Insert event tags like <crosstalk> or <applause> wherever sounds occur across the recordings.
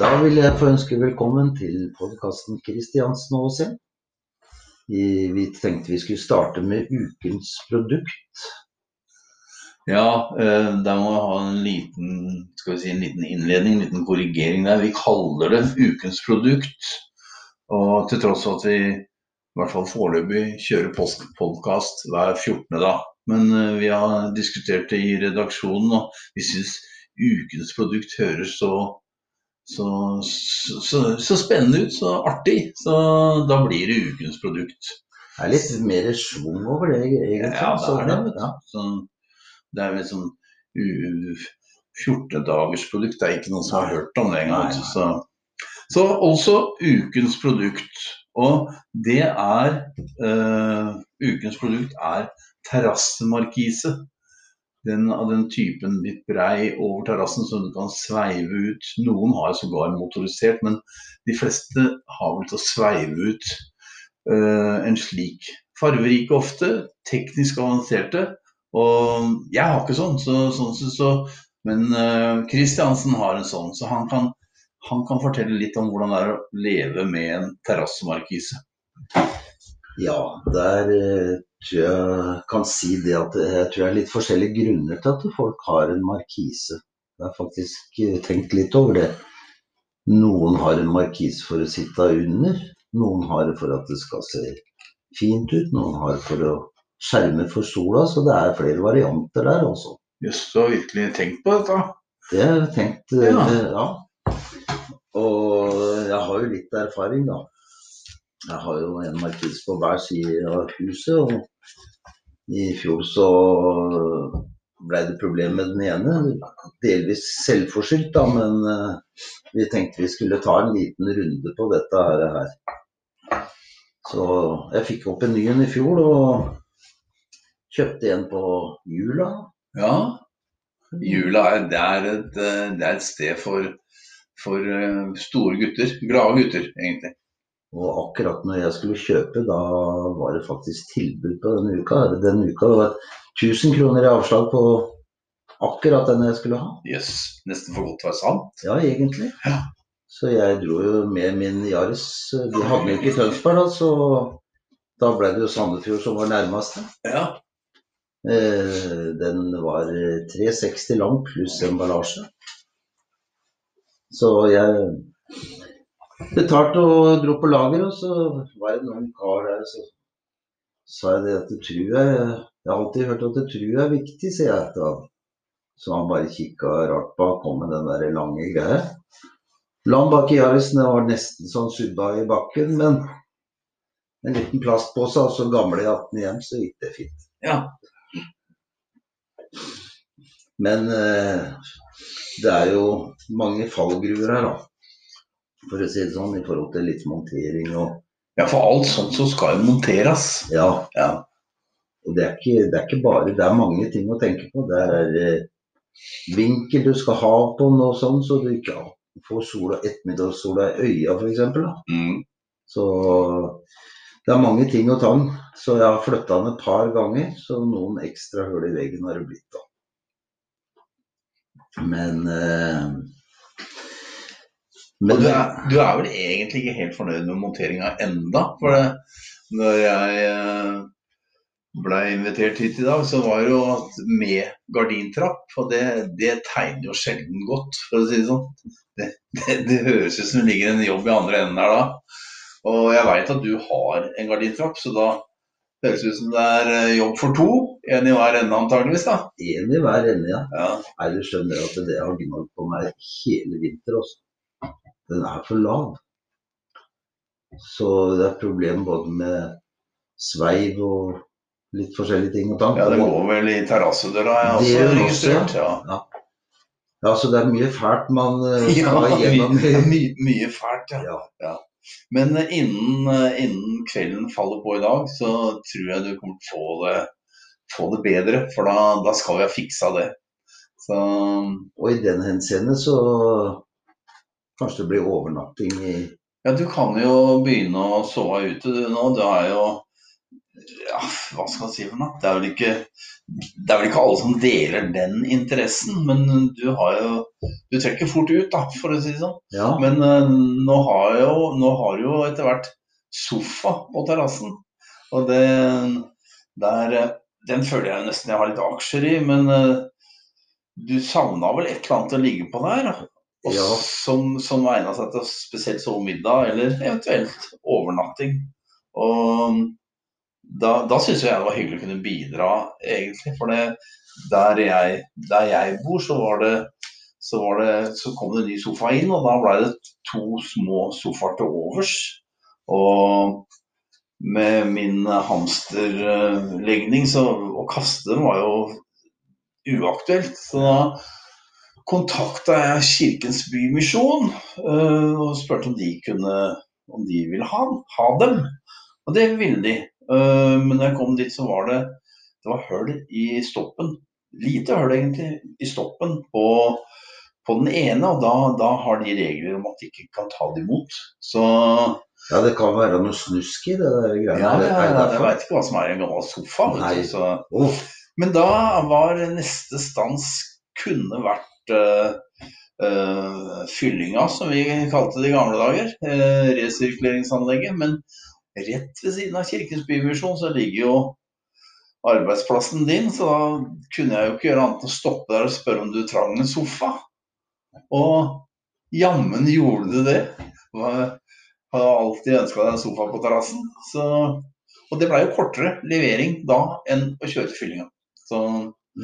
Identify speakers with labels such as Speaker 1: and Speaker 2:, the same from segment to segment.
Speaker 1: Da vil jeg få ønske velkommen til podkasten Kristiansen og Aasen. Vi tenkte vi skulle starte med ukens produkt.
Speaker 2: Ja, eh, da må jeg ha en liten, vi si, en liten innledning, en liten korrigering der. Vi kaller det ukens produkt. Og til tross for at vi i hvert fall foreløpig kjører podkast hver 14. dag. Men eh, vi har diskutert det i redaksjonen, og vi syns ukens produkt høres så så, så, så, spennende ut, så artig. Så da blir det ukens produkt.
Speaker 1: Det er litt mer schwung over det, egentlig.
Speaker 2: Ja, det er det. Ja. Så, det er vel sånn 14 dagers produkt. Det er ikke noen som har hørt om det engang. Så, så også ukens produkt. Og det er uh, Ukens produkt er terrassemarkise den, av den typen litt brei over terrassen som du kan sveive ut. Noen har sågar motorisert, men de fleste har vel til å sveive ut uh, en slik. Farverike ofte, teknisk avanserte. Og jeg har ikke sånn, så, sånn så, men Kristiansen uh, har en sånn. Så han kan, han kan, fortelle litt om hvordan det er å leve med en terrassemarkise.
Speaker 1: Ja, der uh, tror jeg kan si det at jeg tror det er litt forskjellige grunner til at folk har en markise. Jeg har faktisk eh, tenkt litt over det. Noen har en markise for å sitte under. Noen har det for at det skal se fint ut. Noen har det for å skjerme for sola. Så det er flere varianter der også.
Speaker 2: Jøss, du har virkelig tenkt på dette?
Speaker 1: Det har jeg tenkt, eh, ja. ja. Og jeg har jo litt erfaring, da. Jeg har jo en markis på hver side av huset, og i fjor så ble det problem med den ene. Delvis selvforskyldt, da, men uh, vi tenkte vi skulle ta en liten runde på dette her. Så jeg fikk opp en ny en i fjor, og kjøpte en på jula.
Speaker 2: Ja, jula er, det er, et, det er et sted for, for eh, store gutter. Glade gutter, egentlig.
Speaker 1: Og akkurat når jeg skulle kjøpe, da var det faktisk tilbud på denne uka. Denne uka var det 1000 kroner i avslag på akkurat den jeg skulle ha.
Speaker 2: Jøss, yes, nesten for godt til å være sant.
Speaker 1: Ja, egentlig. Ja. Så jeg dro jo med min Yaris. Vi hadde jo ikke Tønsberg da, så da ble det jo Sandefjord som var nærmeste.
Speaker 2: Ja.
Speaker 1: Eh, den var 360 lang pluss emballasje. Så jeg betalte og dro på lager, og så var det noen kar der, så sa jeg det at det tror jeg Jeg har alltid hørt at det tror er viktig, sier jeg til han. Så han bare kikka rart på, kom med den der lange greia. La han bak i Yarisen, det var nesten sånn subba i bakken, men en liten plastpose, og så gamle i 18 hjem, så gikk det fint.
Speaker 2: Ja.
Speaker 1: Men eh, det er jo mange fallgruver her, da for å si det sånn, i forhold til litt montering og
Speaker 2: Ja, for alt sånt så skal jo monteres.
Speaker 1: Ja.
Speaker 2: ja.
Speaker 1: Og det er, ikke, det er, ikke, bare Det er mange ting å tenke på. Det er eh, vinkel du skal ha på noe sånt, så du ikke får sola, ettermiddagssola i øya f.eks.
Speaker 2: Mm.
Speaker 1: Så det er mange ting å ta den, Så jeg har flytta den et par ganger, så noen ekstra hull i veggen har det blitt. da. Men eh,
Speaker 2: men du er, du er, vel egentlig ikke helt fornøyd med monteringa enda? For det, når jeg eh, ble invitert hit i dag, så var det jo med gardintrapp. Og det, det tegner jo sjelden godt, for å si det sånn. Det, det, det høres ut som det ligger en jobb i andre enden her da. Og jeg veit at du har en gardintrapp, så da høres det ut som det er eh, jobb for to. En i hver ende antageligvis da.
Speaker 1: En i hver ende, ja.
Speaker 2: ja.
Speaker 1: Nei, du skjønner at det har gnagd på meg hele vinter også den er for lav. Så det er problem både med sveiv og litt forskjellige ting.
Speaker 2: Og ja, det går vel i terrassedøra, jeg har også registrert.
Speaker 1: Ja. Ja. ja. så det er mye fælt man <laughs> uh, skal ja, gjennom.
Speaker 2: Mye, <laughs> mye, mye fælt, ja. ja. Men uh, innen, uh, innen, kvelden faller på i dag, så tror jeg du kommer til å få det, få det bedre. For da, da, skal vi ha fiksa det. Så...
Speaker 1: Og i den henseende så Kanskje det blir overnatting i
Speaker 2: Ja, du kan jo begynne å sove ute du nå. Du er jo ja, hva skal jeg si for noe? Det er, vel ikke, det er vel ikke alle som deler den interessen, men du har jo Du trekker fort ut, da, for å si det sånn.
Speaker 1: Ja.
Speaker 2: Men uh, nå har jo, nå har jo etter hvert sofa på terrassen. Og det der, Den føler jeg nesten jeg har litt aksjer i, men uh, du savna vel et eller annet å ligge på der? Og
Speaker 1: Ja.
Speaker 2: Som, som egna seg til spesielt sovemiddag, eller eventuelt overnatting. Og da, da syns jeg det var hyggelig å kunne bidra, egentlig. For det, der, jeg, der jeg bor, så var det så, var det, så kom det en ny sofa inn, og da ble det to små sofaer til overs. Og med min hamsterlegning, så å kaste dem var jo uaktuelt. Så da kontakta jeg Kirkens Bymisjon øh, og spurte om de kunne om de ville ha, ha dem. Og det ville de. Øh, men da jeg kom dit, så var det det var hull i stoppen. Lite hull egentlig i stoppen på, på den ene, og da, da har de regler om at de ikke kan ta det imot. Så
Speaker 1: ja, det kan være noe snusk i det der greiene.
Speaker 2: ja, ja, ja, jeg veit ikke hva som er i en gammel sofa.
Speaker 1: Nei.
Speaker 2: Så. Men da var neste stans kunne vært øh, øh, fyllinga, som vi kalte det i gamle dager. Uh, resirkuleringsanlegget. Men rett ved siden av Kirkens Bymisjon så ligger jo arbeidsplassen din, så da kunne jeg jo ikke gjøre annet enn å stoppe der og spørre om du trang en sofa. Og jammen gjorde du det. Jeg har alltid ønska deg en sofa på terrassen. Og det blei jo kortere levering da enn å kjøre til fyllinga. Så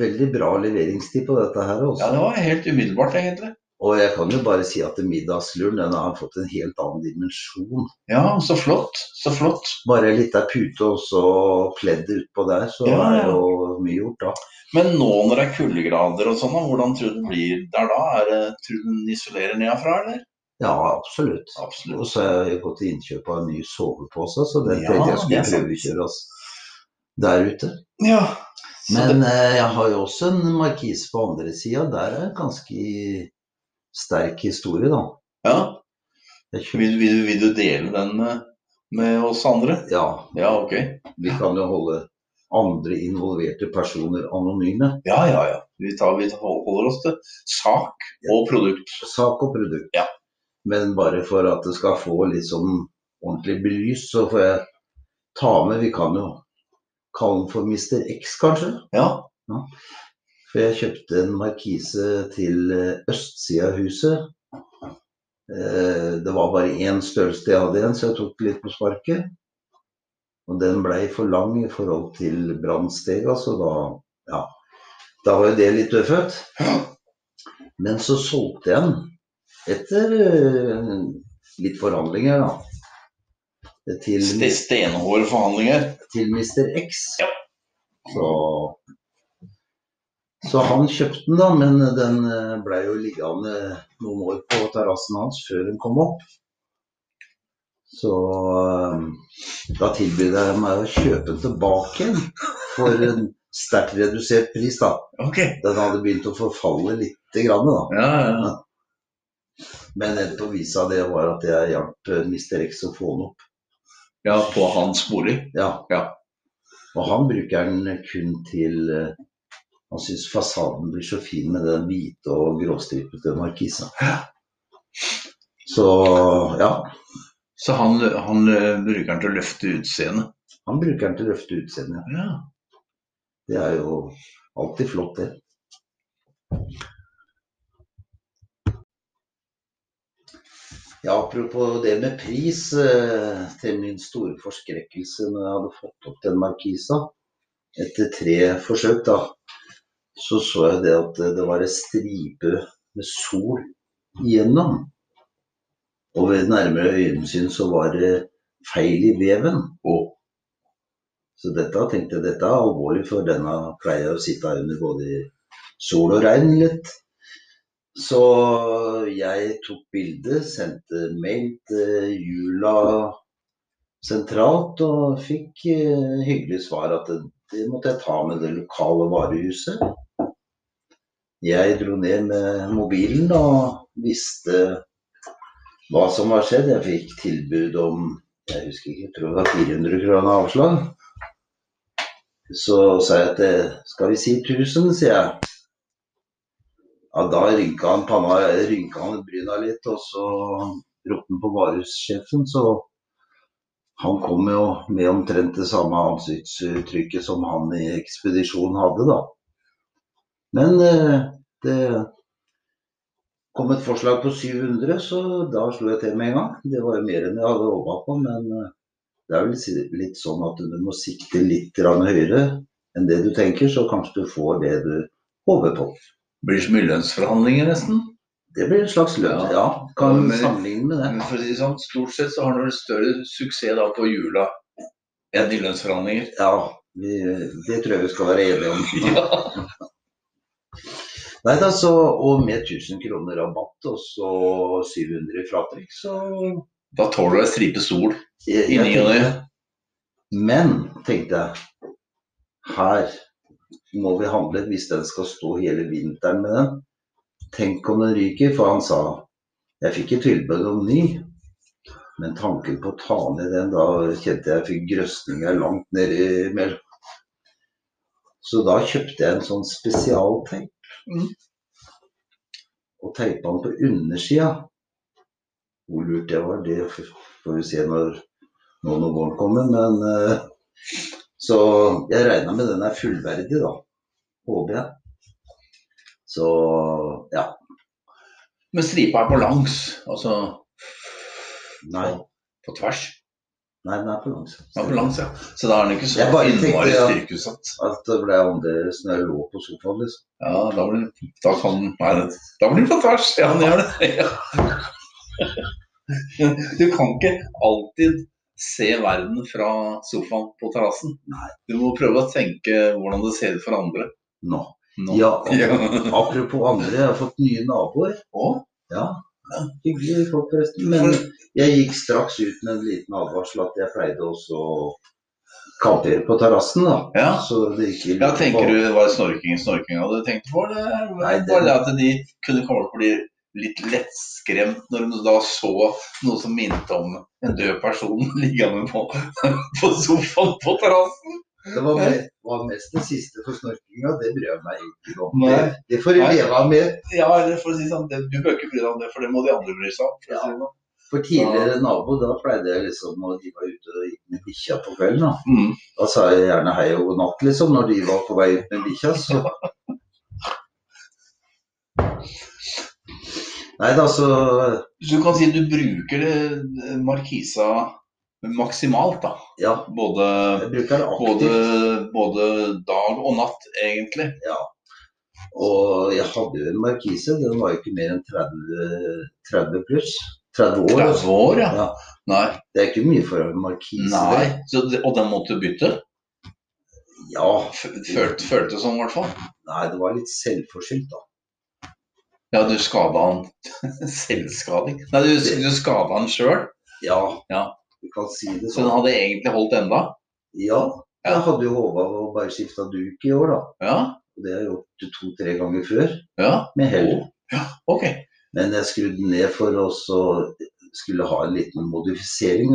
Speaker 1: veldig bra leveringstid på dette her også.
Speaker 2: ja, det var helt umiddelbart, egentlig.
Speaker 1: Og jeg kan jo bare si at middagsluren den har fått en helt annen dimensjon.
Speaker 2: Ja, så flott. Så flott.
Speaker 1: Bare ei lita pute og så pledd utpå der, så
Speaker 2: Ja,
Speaker 1: er
Speaker 2: ja.
Speaker 1: jo mye gjort da.
Speaker 2: Men nå når det er kuldegrader og sånn, hvordan tror du den blir der da? Er det, tror du den isolerer nedafra, eller?
Speaker 1: Ja, absolutt.
Speaker 2: Absolutt.
Speaker 1: Og så har jeg gått til innkjøp av en ny sovepose, så den
Speaker 2: Ja,
Speaker 1: tenkte jeg
Speaker 2: det er
Speaker 1: skulle prøvekjøre oss der ute.
Speaker 2: Ja.
Speaker 1: Men
Speaker 2: det,
Speaker 1: eh, jeg har jo også en markise på andre sida. Der er en ganske sterk historie, da.
Speaker 2: ja. Vil, vil, vil du dele den med, med oss andre?
Speaker 1: ja,
Speaker 2: Ja, ok.
Speaker 1: vi kan jo holde andre involverte personer anonyme.
Speaker 2: Ja, ja, ja. Vi, tar, vi holder oss til sak og produkt.
Speaker 1: Sak og produkt.
Speaker 2: Ja.
Speaker 1: Men bare for at det skal få litt sånn ordentlig belyst, så får jeg ta med Vi kan jo kalle den for Mr. X, kanskje.
Speaker 2: Ja.
Speaker 1: For jeg kjøpte en markise til eh, østsida av huset. Eh, Det var bare én størrelse jeg hadde igjen, så jeg tok litt på sparket. Og den blei for lang i forhold til brannstega, så da ja. Da var jo det litt dødfødt. Men så solgte jeg den etter eh, litt forhandlinger, da. Til,
Speaker 2: Stenhårde forhandlinger.
Speaker 1: Til Mr. X.
Speaker 2: Ja.
Speaker 1: Så, så han kjøpte den, da, men den eh, blei jo liggende noen år på terrassen hans før den kom opp. Så eh, da tilbød jeg meg å kjøpe den tilbake for en sterkt redusert pris, da.
Speaker 2: Okay.
Speaker 1: Den hadde begynt å forfalle lite grann, da.
Speaker 2: Ja, ja.
Speaker 1: Men endt på visa det var at jeg hjalp eh, Mr. X å få den opp.
Speaker 2: Ja på hans bolig.
Speaker 1: Ja.
Speaker 2: Ja.
Speaker 1: Og han bruker den kun til eh, Han syns fasaden blir så fin med den hvite og gråstripete markisa. Så ja,
Speaker 2: Så han, han eh, bruker den til å løfte utseendet.
Speaker 1: han bruker den til å løfte utseendet.
Speaker 2: Ja.
Speaker 1: Det er jo alltid flott, det. Ja, apropos det med pris. eh, Til min store forskrekkelse når jeg hadde fått opp den markisa, etter tre forsøk, da, så så jeg det at det var en stripe med sol igjennom. Og ved nærmere øyensyn så var det feil i veven. Og så dette tenkte jeg dette er alvorlig, for denne pleier å sitte her under både sol og regn litt. Så jeg tok bilde, sendte mail til Jula sentralt og fikk eh, hyggelig svar at det, det måtte jeg ta med det lokale varehuset. Jeg dro ned med mobilen og visste hva som var skjedd. Jeg fikk tilbud om jeg husker ikke, jeg tror det var 400 kroner avslag. Så sa jeg at skal vi si 1000, sier jeg. Ja, da rynka han panna, rynka han bryna litt, og så ropte han på varehussjefen, så han kom jo med omtrent det samme ansiktsuttrykket som han i ekspedisjonen hadde, da. Men eh, det kom et forslag på 700, så da slo jeg til med en gang. Det var jo mer enn jeg hadde håpa på, men eh, det er vel litt sånn at du må sikte litt høyere enn det du tenker, så kanskje du får det du håper på.
Speaker 2: Blir så mye lønnsforhandlinger, nesten?
Speaker 1: Det blir en slags lønn, ja. kan men, sammenligne med det.
Speaker 2: Men for å si det sånn, Stort sett så har du større suksess da på jula enn i lønnsforhandlinger?
Speaker 1: Ja, vi, det tror jeg vi skal være enige om. <laughs> ja. Nei da, så, Og med 1000 kroner rabatt og så 700 i fratrekk, så
Speaker 2: Da tåler du ei stripe sol i ny og ne.
Speaker 1: Men, tenkte jeg, her må vi handle hvis den skal stå hele vinteren med den. Tenk om den ryker, for han sa jeg fikk et tilbud om ny. Men tanken på å ta ned den, da kjente jeg fikk grøsninger langt nedi mellom. Så da kjøpte jeg en sånn spesialteip. Mm. Og teipa den på undersida. Hvor lurt det var, det får vi se når, når våren kommer. Men uh, så jeg regna med den er fullverdig, da. Håper jeg. Så ja.
Speaker 2: Men stripa er på langs, altså
Speaker 1: Nei.
Speaker 2: På tvers?
Speaker 1: Nei, den er på langs.
Speaker 2: Den er på langs, ja. Så da er den ikke så innmari styrkeutsatt?
Speaker 1: At det ble annerledes når jeg lå på sofaen, liksom.
Speaker 2: Ja, da blir, da kan, nei, da blir den på tvers. Ja, den gjør det. Ja. <laughs> Du kan ikke alltid se verden fra sofaen på terrassen. Du må prøve å tenke hvordan det ser ut for andre.
Speaker 1: Nå. Nå. Ja, <laughs> apropos andre, jeg har fått nye naboer.
Speaker 2: Å?
Speaker 1: Ja, Hyggelige folk, forresten. Men jeg gikk straks ut med en liten advarsel at jeg pleide også å kaldere på terrassen. da.
Speaker 2: Ja.
Speaker 1: Så
Speaker 2: ikke ja, Tenker du det var snorking snorkinga du tenkte på? Eller Nei, det... var det at de kunne komme på bli litt lettskremt når hun da så noe som minnet om en død person <laughs> liggende på, på sofaen på terrassen?
Speaker 1: Det var, med, var, mest det siste for snorkinga, det bryr jeg meg ikke om. Det, det får du leve med.
Speaker 2: Ja, for å si sånn, det, du bør ikke bry deg om det, for det må de andre bry seg om. For, ja.
Speaker 1: si for tidligere nabo, da pleide jeg liksom når de var ute og gikk med bikkja på kvelden. Da. Mm. da sa jeg gjerne hei og god natt, liksom, når de var på vei ut med bikkja. Så. <laughs> Nei da, så
Speaker 2: Så du kan si at du bruker markisa maksimalt, da.
Speaker 1: Ja.
Speaker 2: Både, både, både, dag og natt, egentlig.
Speaker 1: Ja. Og jeg hadde jo en markise, den var jo ikke mer enn 30, 30 pluss. 30 år.
Speaker 2: 30 altså. år, ja. ja. Nei.
Speaker 1: Det er ikke mye for en markise.
Speaker 2: Nei, det, Og den måtte du bytte?
Speaker 1: Ja.
Speaker 2: Følte, det sånn i hvert fall?
Speaker 1: Nei, det var litt selvforskyldt, da.
Speaker 2: Ja, du skada han <laughs> Selvskading? Nei, du, du skada han sjøl?
Speaker 1: Ja.
Speaker 2: ja.
Speaker 1: Du kan si det
Speaker 2: sånn. Så den hadde egentlig holdt enda?
Speaker 1: Ja. Jeg hadde jo håpa å bare skifta duk i år, da.
Speaker 2: Ja.
Speaker 1: Og det har jeg gjort to-tre ganger før.
Speaker 2: Ja.
Speaker 1: Med hell.
Speaker 2: Ja, ok.
Speaker 1: Men jeg skrudde ned for å skulle ha en liten modifisering,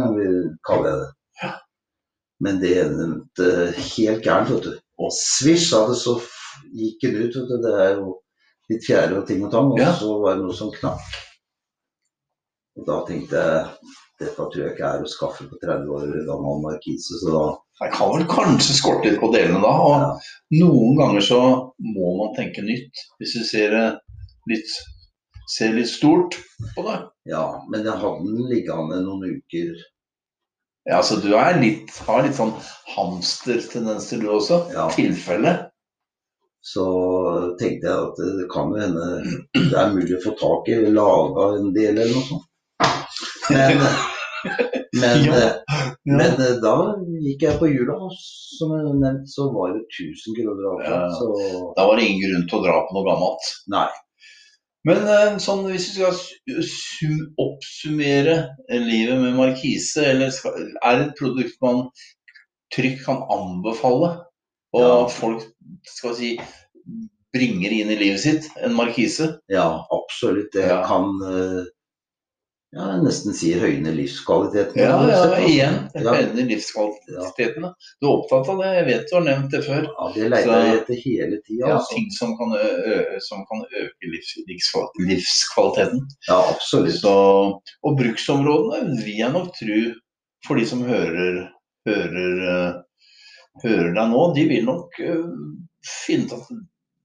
Speaker 1: kaller jeg det.
Speaker 2: Ja.
Speaker 1: Men det endte helt gærent, vet du. Og svisj sa det, så gikk den ut. Vet du. Det er jo litt fjære og ting og tang. Og ja. så var det noe som knakk. Og da tenkte jeg dette tror jeg ikke er å skaffe på 30 år gammel markise, så da
Speaker 2: Jeg kan vel kanskje skorte litt på delene da. Og ja. noen ganger så må man tenke nytt. Hvis du ser litt, ser litt stort på det.
Speaker 1: Ja, men jeg hadde den liggende noen uker.
Speaker 2: Ja, så du litt, har litt sånn hamstertendenser du også?
Speaker 1: Ja.
Speaker 2: Tilfelle?
Speaker 1: Så tenkte jeg at det kan jo hende det er mulig å få tak i, laga en del eller noe sånt. Men, <laughs> men, ja. men da gikk jeg på jula, og som jeg nevnte, så var det 1000 kroner avslag.
Speaker 2: Ja. Da var det ingen grunn til å dra på noe gammelt.
Speaker 1: Nei.
Speaker 2: Men eh, sånn, hvis vi skal oppsummere livet med markise, eller skal, er det et produkt man trygt kan anbefale? Og ja. folk skal vi si bringer inn i livet sitt en markise?
Speaker 1: Ja, absolutt. Det kan uh, ja, nesten sier høyne livskvaliteten.
Speaker 2: Ja, ja, igjen.
Speaker 1: Ja. <laughs>
Speaker 2: Høyne livskvaliteten. Du er opptatt av det, jeg vet du har nevnt det før.
Speaker 1: Ja, det leter jeg etter hele tida.
Speaker 2: Ja,
Speaker 1: altså.
Speaker 2: ting som kan, som kan øke livs livskvaliteten.
Speaker 1: Ja, absolutt.
Speaker 2: Så, og bruksområdene vil jeg nok tro, for de som hører, hører, eh, hører deg nå, de vil nok eh, finne ut at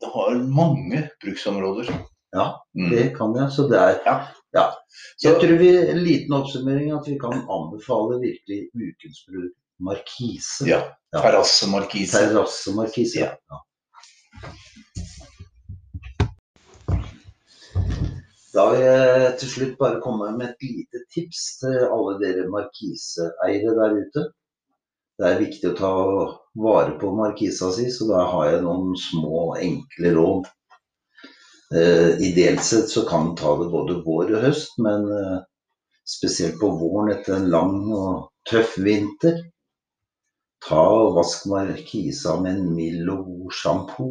Speaker 2: det har mange bruksområder.
Speaker 1: Ja,
Speaker 2: Mm.
Speaker 1: Det kan jeg. Så det er
Speaker 2: Ja.
Speaker 1: ja.
Speaker 2: Så-
Speaker 1: Jeg tror vi, en liten oppsummering at vi kan anbefale virkelig ukens bruk markise.
Speaker 2: Ja.
Speaker 1: Ja.
Speaker 2: Terrassemarkise.
Speaker 1: Terrassemarkise.
Speaker 2: Ja.
Speaker 1: Ja. Da vil jeg til slutt bare komme med et lite tips til alle dere markiseeiere der ute. Det er viktig å ta vare på markisa si, så da har jeg noen små, enkle råd. Eh, ideelt sett så kan man ta det både vår og høst, men eh, spesielt på våren etter en lang og tøff vinter. Ta og Vask markisa med en mild og god sjampo.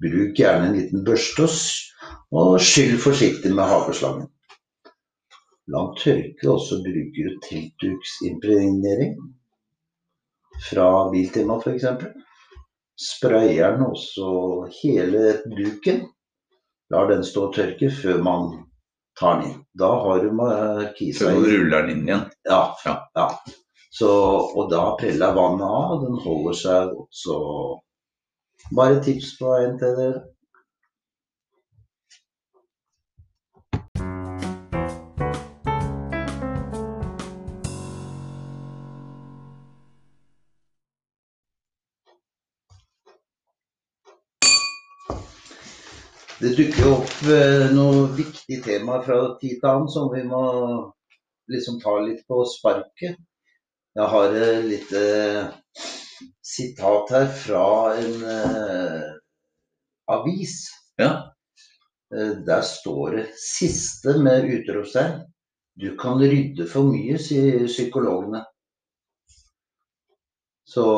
Speaker 1: Bruk gjerne en liten børste og skyll forsiktig med hageslangen. La den tørke, også bruker du teltduksimpregnering fra Biltema f.eks. Sprayer den også hele duken. Lar den stå og tørke før man tar den inn. Da har du markisa
Speaker 2: Før man ruller den inn igjen.
Speaker 1: ja,
Speaker 2: Ja.
Speaker 1: ja. Så, og da preller vannet av, og den holder seg godt. Så bare tips på en til dere. Det dukker jo opp eh, noen viktige temaer fra tid til annen som vi må liksom ta litt på sparket. Jeg har et lite sitat her fra en eh, avis.
Speaker 2: Ja.
Speaker 1: Eh, der står det 'siste med utropstegn'. Du kan rydde for mye, sier psykologene. Så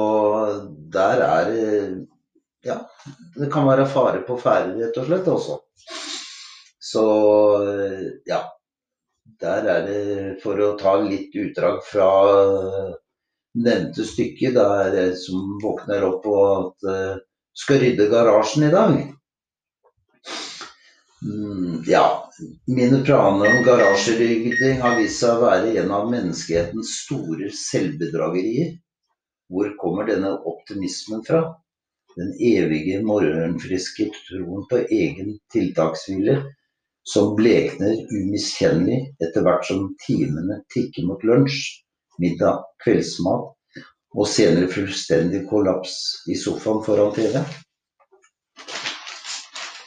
Speaker 1: der er det Ja, det kan være fare på ferde, rett og slett, også. Så eh, ja. Der er det, for å ta litt utdrag fra eh, nevnte stykke, det det som våkner opp på at eh, skal rydde garasjen i dag. Mm, ja, mine planer om garasjerydding har vist seg å være en av menneskehetens store selvbedragerier. Hvor kommer denne optimismen fra? Den evige morgenfriske troen på egen tiltakshvile som blekner umiskjennelig etter hvert som timene tikker mot lunsj, middag, kveldsmat og senere fullstendig kollaps i sofaen foran TV.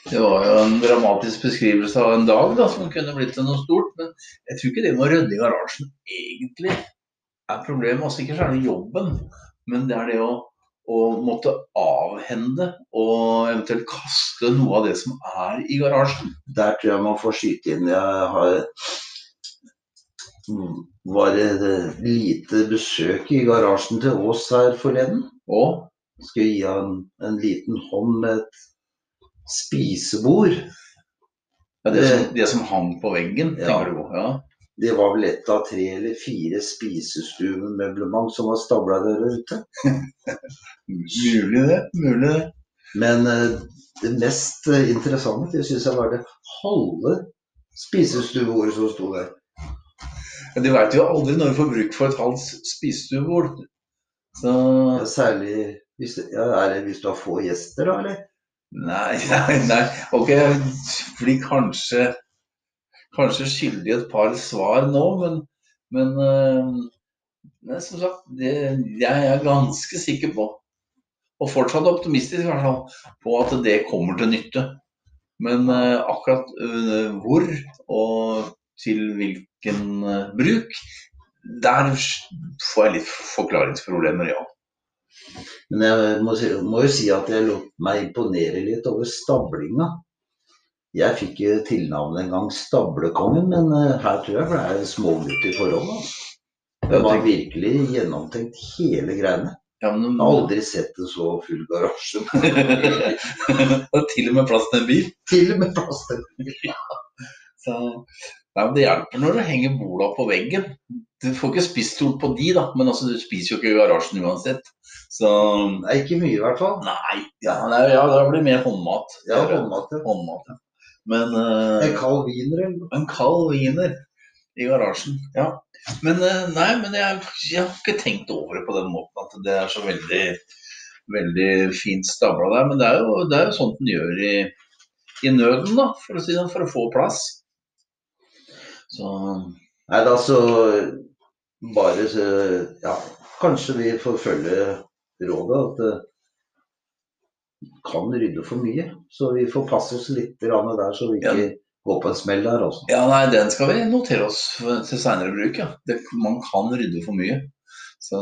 Speaker 2: Det var jo en dramatisk beskrivelse av en dag da, som kunne blitt til noe stort. Men jeg tror ikke det med å rydde i garasjen egentlig er problemet. Altså ikke selve jobben, men det er det å, å måtte avhende og eventuelt kaste noe av det som er i garasjen.
Speaker 1: Der tror jeg man får skyte inn. Jeg har mm, var et eh, lite besøk i garasjen til Ås her forleden.
Speaker 2: Og
Speaker 1: Skulle gi han en liten hånd med et spisebord.
Speaker 2: ja, det, som, det som hang på veggen,
Speaker 1: Ja.
Speaker 2: tenker du på. Ja.
Speaker 1: Det var vel ett av tre eller fire spisestuemøblement som var stabla der ute.
Speaker 2: Mulig det. Mulig det.
Speaker 1: Men eh, det mest eh, interessante det syns jeg var det halve spisestuebordet som sto der.
Speaker 2: Men du veit jo aldri når du får bruk for et halvt spisestuebord. Så
Speaker 1: Ja, Særlig hvis, ja, det hvis du har få gjester, da, eller?
Speaker 2: Nei, <laughs> nei, nei. Ok, blir kanskje kanskje skyldig et par svar nå, men, men uh, som sagt, det, jeg er ganske sikker på, og fortsatt optimistisk i hvert fall, på at det kommer til nytte. Men uh, akkurat uh, hvor og til hvilken bruk, der får jeg litt forklaringsproblemer, ja.
Speaker 1: Men jeg må, må jo si at jeg lot meg imponere litt over stablinga. Jeg fikk jo tilnavnet en gang Stablekongen, men eh, her tror jeg for det er smågutt i forhold. Altså. Det var virkelig gjennomtenkt hele greiene.
Speaker 2: Ja, men,
Speaker 1: Jeg har aldri sett en så full garasje. <laughs>
Speaker 2: er til og med plass til en bil.
Speaker 1: Til og med plass til
Speaker 2: Så, Nei, Det hjelper når du henger bola på veggen. Du får ikke spist stort på de, da, men altså, du spiser jo ikke i garasjen uansett. Så
Speaker 1: Nei, ikke mye i hvert fall.
Speaker 2: Nei, ja, nei, ja det blir mer håndmat.
Speaker 1: Ja, håndmat. ja.
Speaker 2: Håndmat, ja. Men eh,
Speaker 1: En kald wiener eller
Speaker 2: en kald wiener i garasjen, ja. Men eh, nei, men jeg, jeg har ikke tenkt over det på den måten at det er så veldig veldig fint stabla der. Men det er jo, det er jo sånt en gjør i, i nøden, da, for å si det, for å få plass. Så
Speaker 1: Nei da, så bare så Ja, kanskje vi får følge rådet at det kan rydde for mye. Så vi får passe oss litt der, så vi ikke går på en smell der, Også.
Speaker 2: Ja, nei, den skal vi notere oss til seinere bruk, ja. Det, man kan rydde for mye. Så,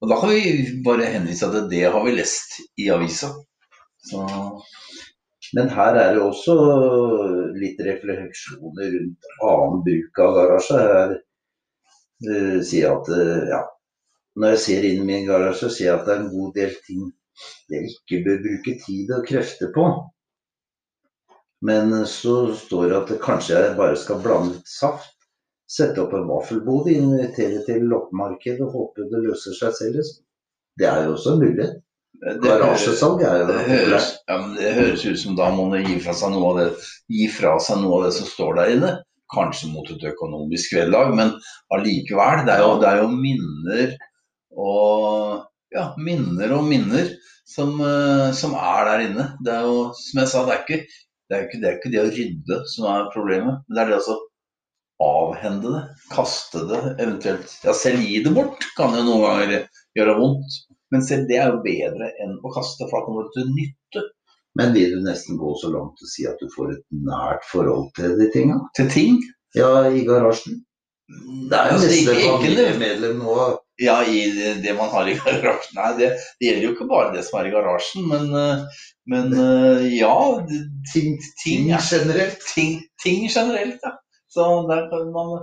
Speaker 2: og da kan vi bare henvise til det har vi lest i avisa. Så
Speaker 1: Men her er det også litt refleksjoner rundt annen bruk av garasje. Her eh, sier at eh, ja, når jeg ser inn i min garasje, ser jeg at det er en god del ting jeg ikke bør bruke tid og krefter på. Men eh, så står det at kanskje jeg bare skal blande litt saft, sette opp en vaffelbod, invitere til loppemarked og håpe det løser seg selv. Det er jo også en mulighet. Garasjesalg er jo
Speaker 2: det, høres, ja, men det høres ut som da må man gi fra seg noe av det, gi fra seg noe av det som står der inne. Kanskje mot et økonomisk vederlag, men allikevel. Det det er jo minner og ja, minner og minner som, eh, som er der inne. Det er jo, som jeg sa, det er ikke det, er ikke, det er ikke det å rydde som er problemet, men det er det å avhende det, kaste det, eventuelt Ja, selv gi det bort kan jo noen ganger gjøre vondt. Men selv det er jo bedre enn å kaste, for da kommer det til nytte
Speaker 1: Men vil du nesten gå så langt og si at du får et nært forhold til de tinga?
Speaker 2: til ting.
Speaker 1: Ja, i garasjen. Det er jo
Speaker 2: Altså,
Speaker 1: nesten familiemedlem nå.
Speaker 2: Ja, i det, man har i <laughs> garasjen. Nei, det, det gjelder jo ikke bare det som er i garasjen, men, eh, men eh, ja.
Speaker 1: Ting,
Speaker 2: Ting,
Speaker 1: generelt.
Speaker 2: ting, ting generelt, ja. Så der kan man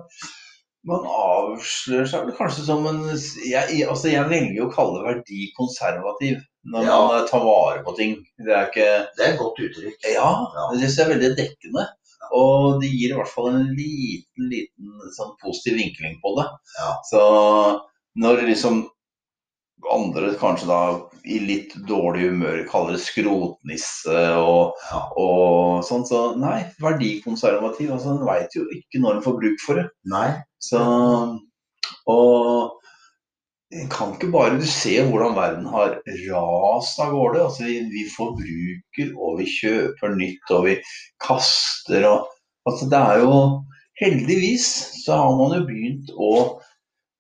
Speaker 2: man avslører seg kanskje som en jeg, altså jeg velger å kalle det verdikonservativ når
Speaker 1: Ja.
Speaker 2: man tar vare på ting. Det er ikke
Speaker 1: Det er et godt uttrykk.
Speaker 2: Ja,
Speaker 1: Ja.
Speaker 2: det syns jeg er veldig dekkende. Og det gir i hvert fall en liten, liten sånn positiv vinkling på det.
Speaker 1: Ja.
Speaker 2: Så når liksom andre kanskje da i litt dårlig humør kaller det skrotnisse og,
Speaker 1: Ja.
Speaker 2: og sånn, så nei, verdikonservativ. Altså en veit jo ikke når en får bruk for det.
Speaker 1: Nei.
Speaker 2: Så Og en kan ikke bare Du ser hvordan verden har rast av gårde. Altså, vi, forbruker, og vi kjøper nytt, og vi kaster og Altså, det er jo Heldigvis så har man jo begynt å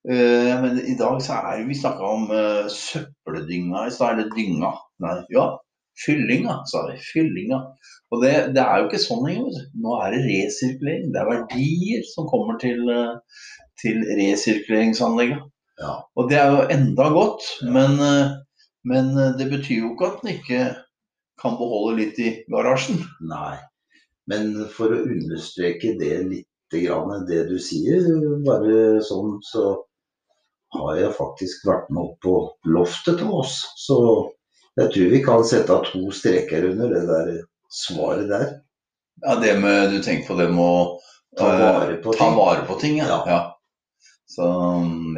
Speaker 2: men I dag så er Vi snakka om uh, søppeldynga i stad, eller dynga. Nei, ja, fyllinga, sa vi. Fyllinga. Og det, det er jo ikke sånn lenger. Nå er det resirkulering. Det er verdier som kommer til, eh, til resirkuleringsanlegget.
Speaker 1: Ja.
Speaker 2: Og det er jo enda godt, men, eh, men eh, det betyr jo ikke at den ikke kan beholde litt i garasjen.
Speaker 1: Nei. Men for å understreke det litt, det du sier, bare sånn, så har jeg faktisk vært med opp på loftet til oss. Så jeg tror vi kan sette av to streker under det der svaret der.
Speaker 2: Ja, det med, Du tenker på det med å
Speaker 1: Ta
Speaker 2: eh,
Speaker 1: vare på
Speaker 2: ta
Speaker 1: ting.
Speaker 2: vare på ting. Ja.
Speaker 1: Ja.
Speaker 2: ja. Så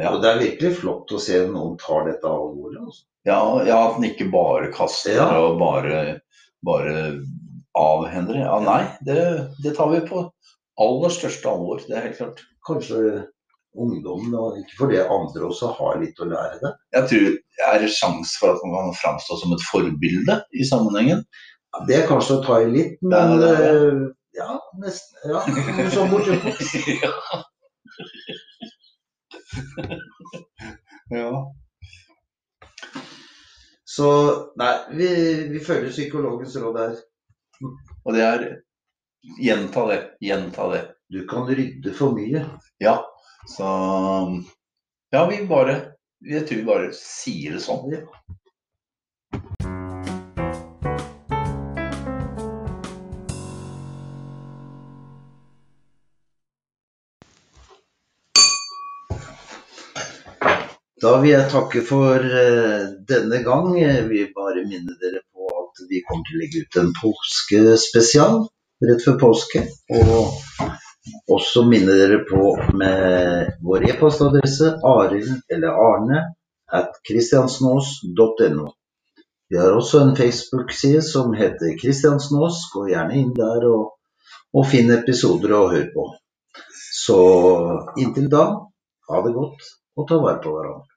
Speaker 2: ja.
Speaker 1: Og det er virkelig flott å se noen tar dette alvorlig. Altså.
Speaker 2: Ja, ja, at den ikke bare kaster
Speaker 1: Ja.
Speaker 2: og bare, bare avhender. Ja, nei, det, det tar vi på aller største alvor. Det er helt klart.
Speaker 1: Kanskje ungdommen, og ikke fordi andre også har litt å lære det.
Speaker 2: Jeg tror det er sjanse for at man kan framstå som et forbilde i sammenhengen.
Speaker 1: Ja, Det er kanskje å ta i litt, men
Speaker 2: det er
Speaker 1: eh, ja, nesten. Ja, sånn <laughs> ja. <laughs>
Speaker 2: ja.
Speaker 1: Så nei, vi, vi følger psykologens råd her.
Speaker 2: Og det er Gjenta det. Gjenta det.
Speaker 1: Du kan rydde for mye.
Speaker 2: Ja. Så Ja, vi bare Jeg tror vi bare sier det sånn.
Speaker 1: Ja. Da vil jeg takke for eh, denne gang. Vil bare minne dere på at vi kommer til å legge ut en påskespesial rett før påske. Og også minne dere på med vår e-postadresse arild eller arne at kristiansnås.no. Vi har også en Facebook-side som heter Kristiansnås. Gå gjerne inn der og, og finn episoder å høre på. Så inntil da, ha det godt og ta vare på hverandre.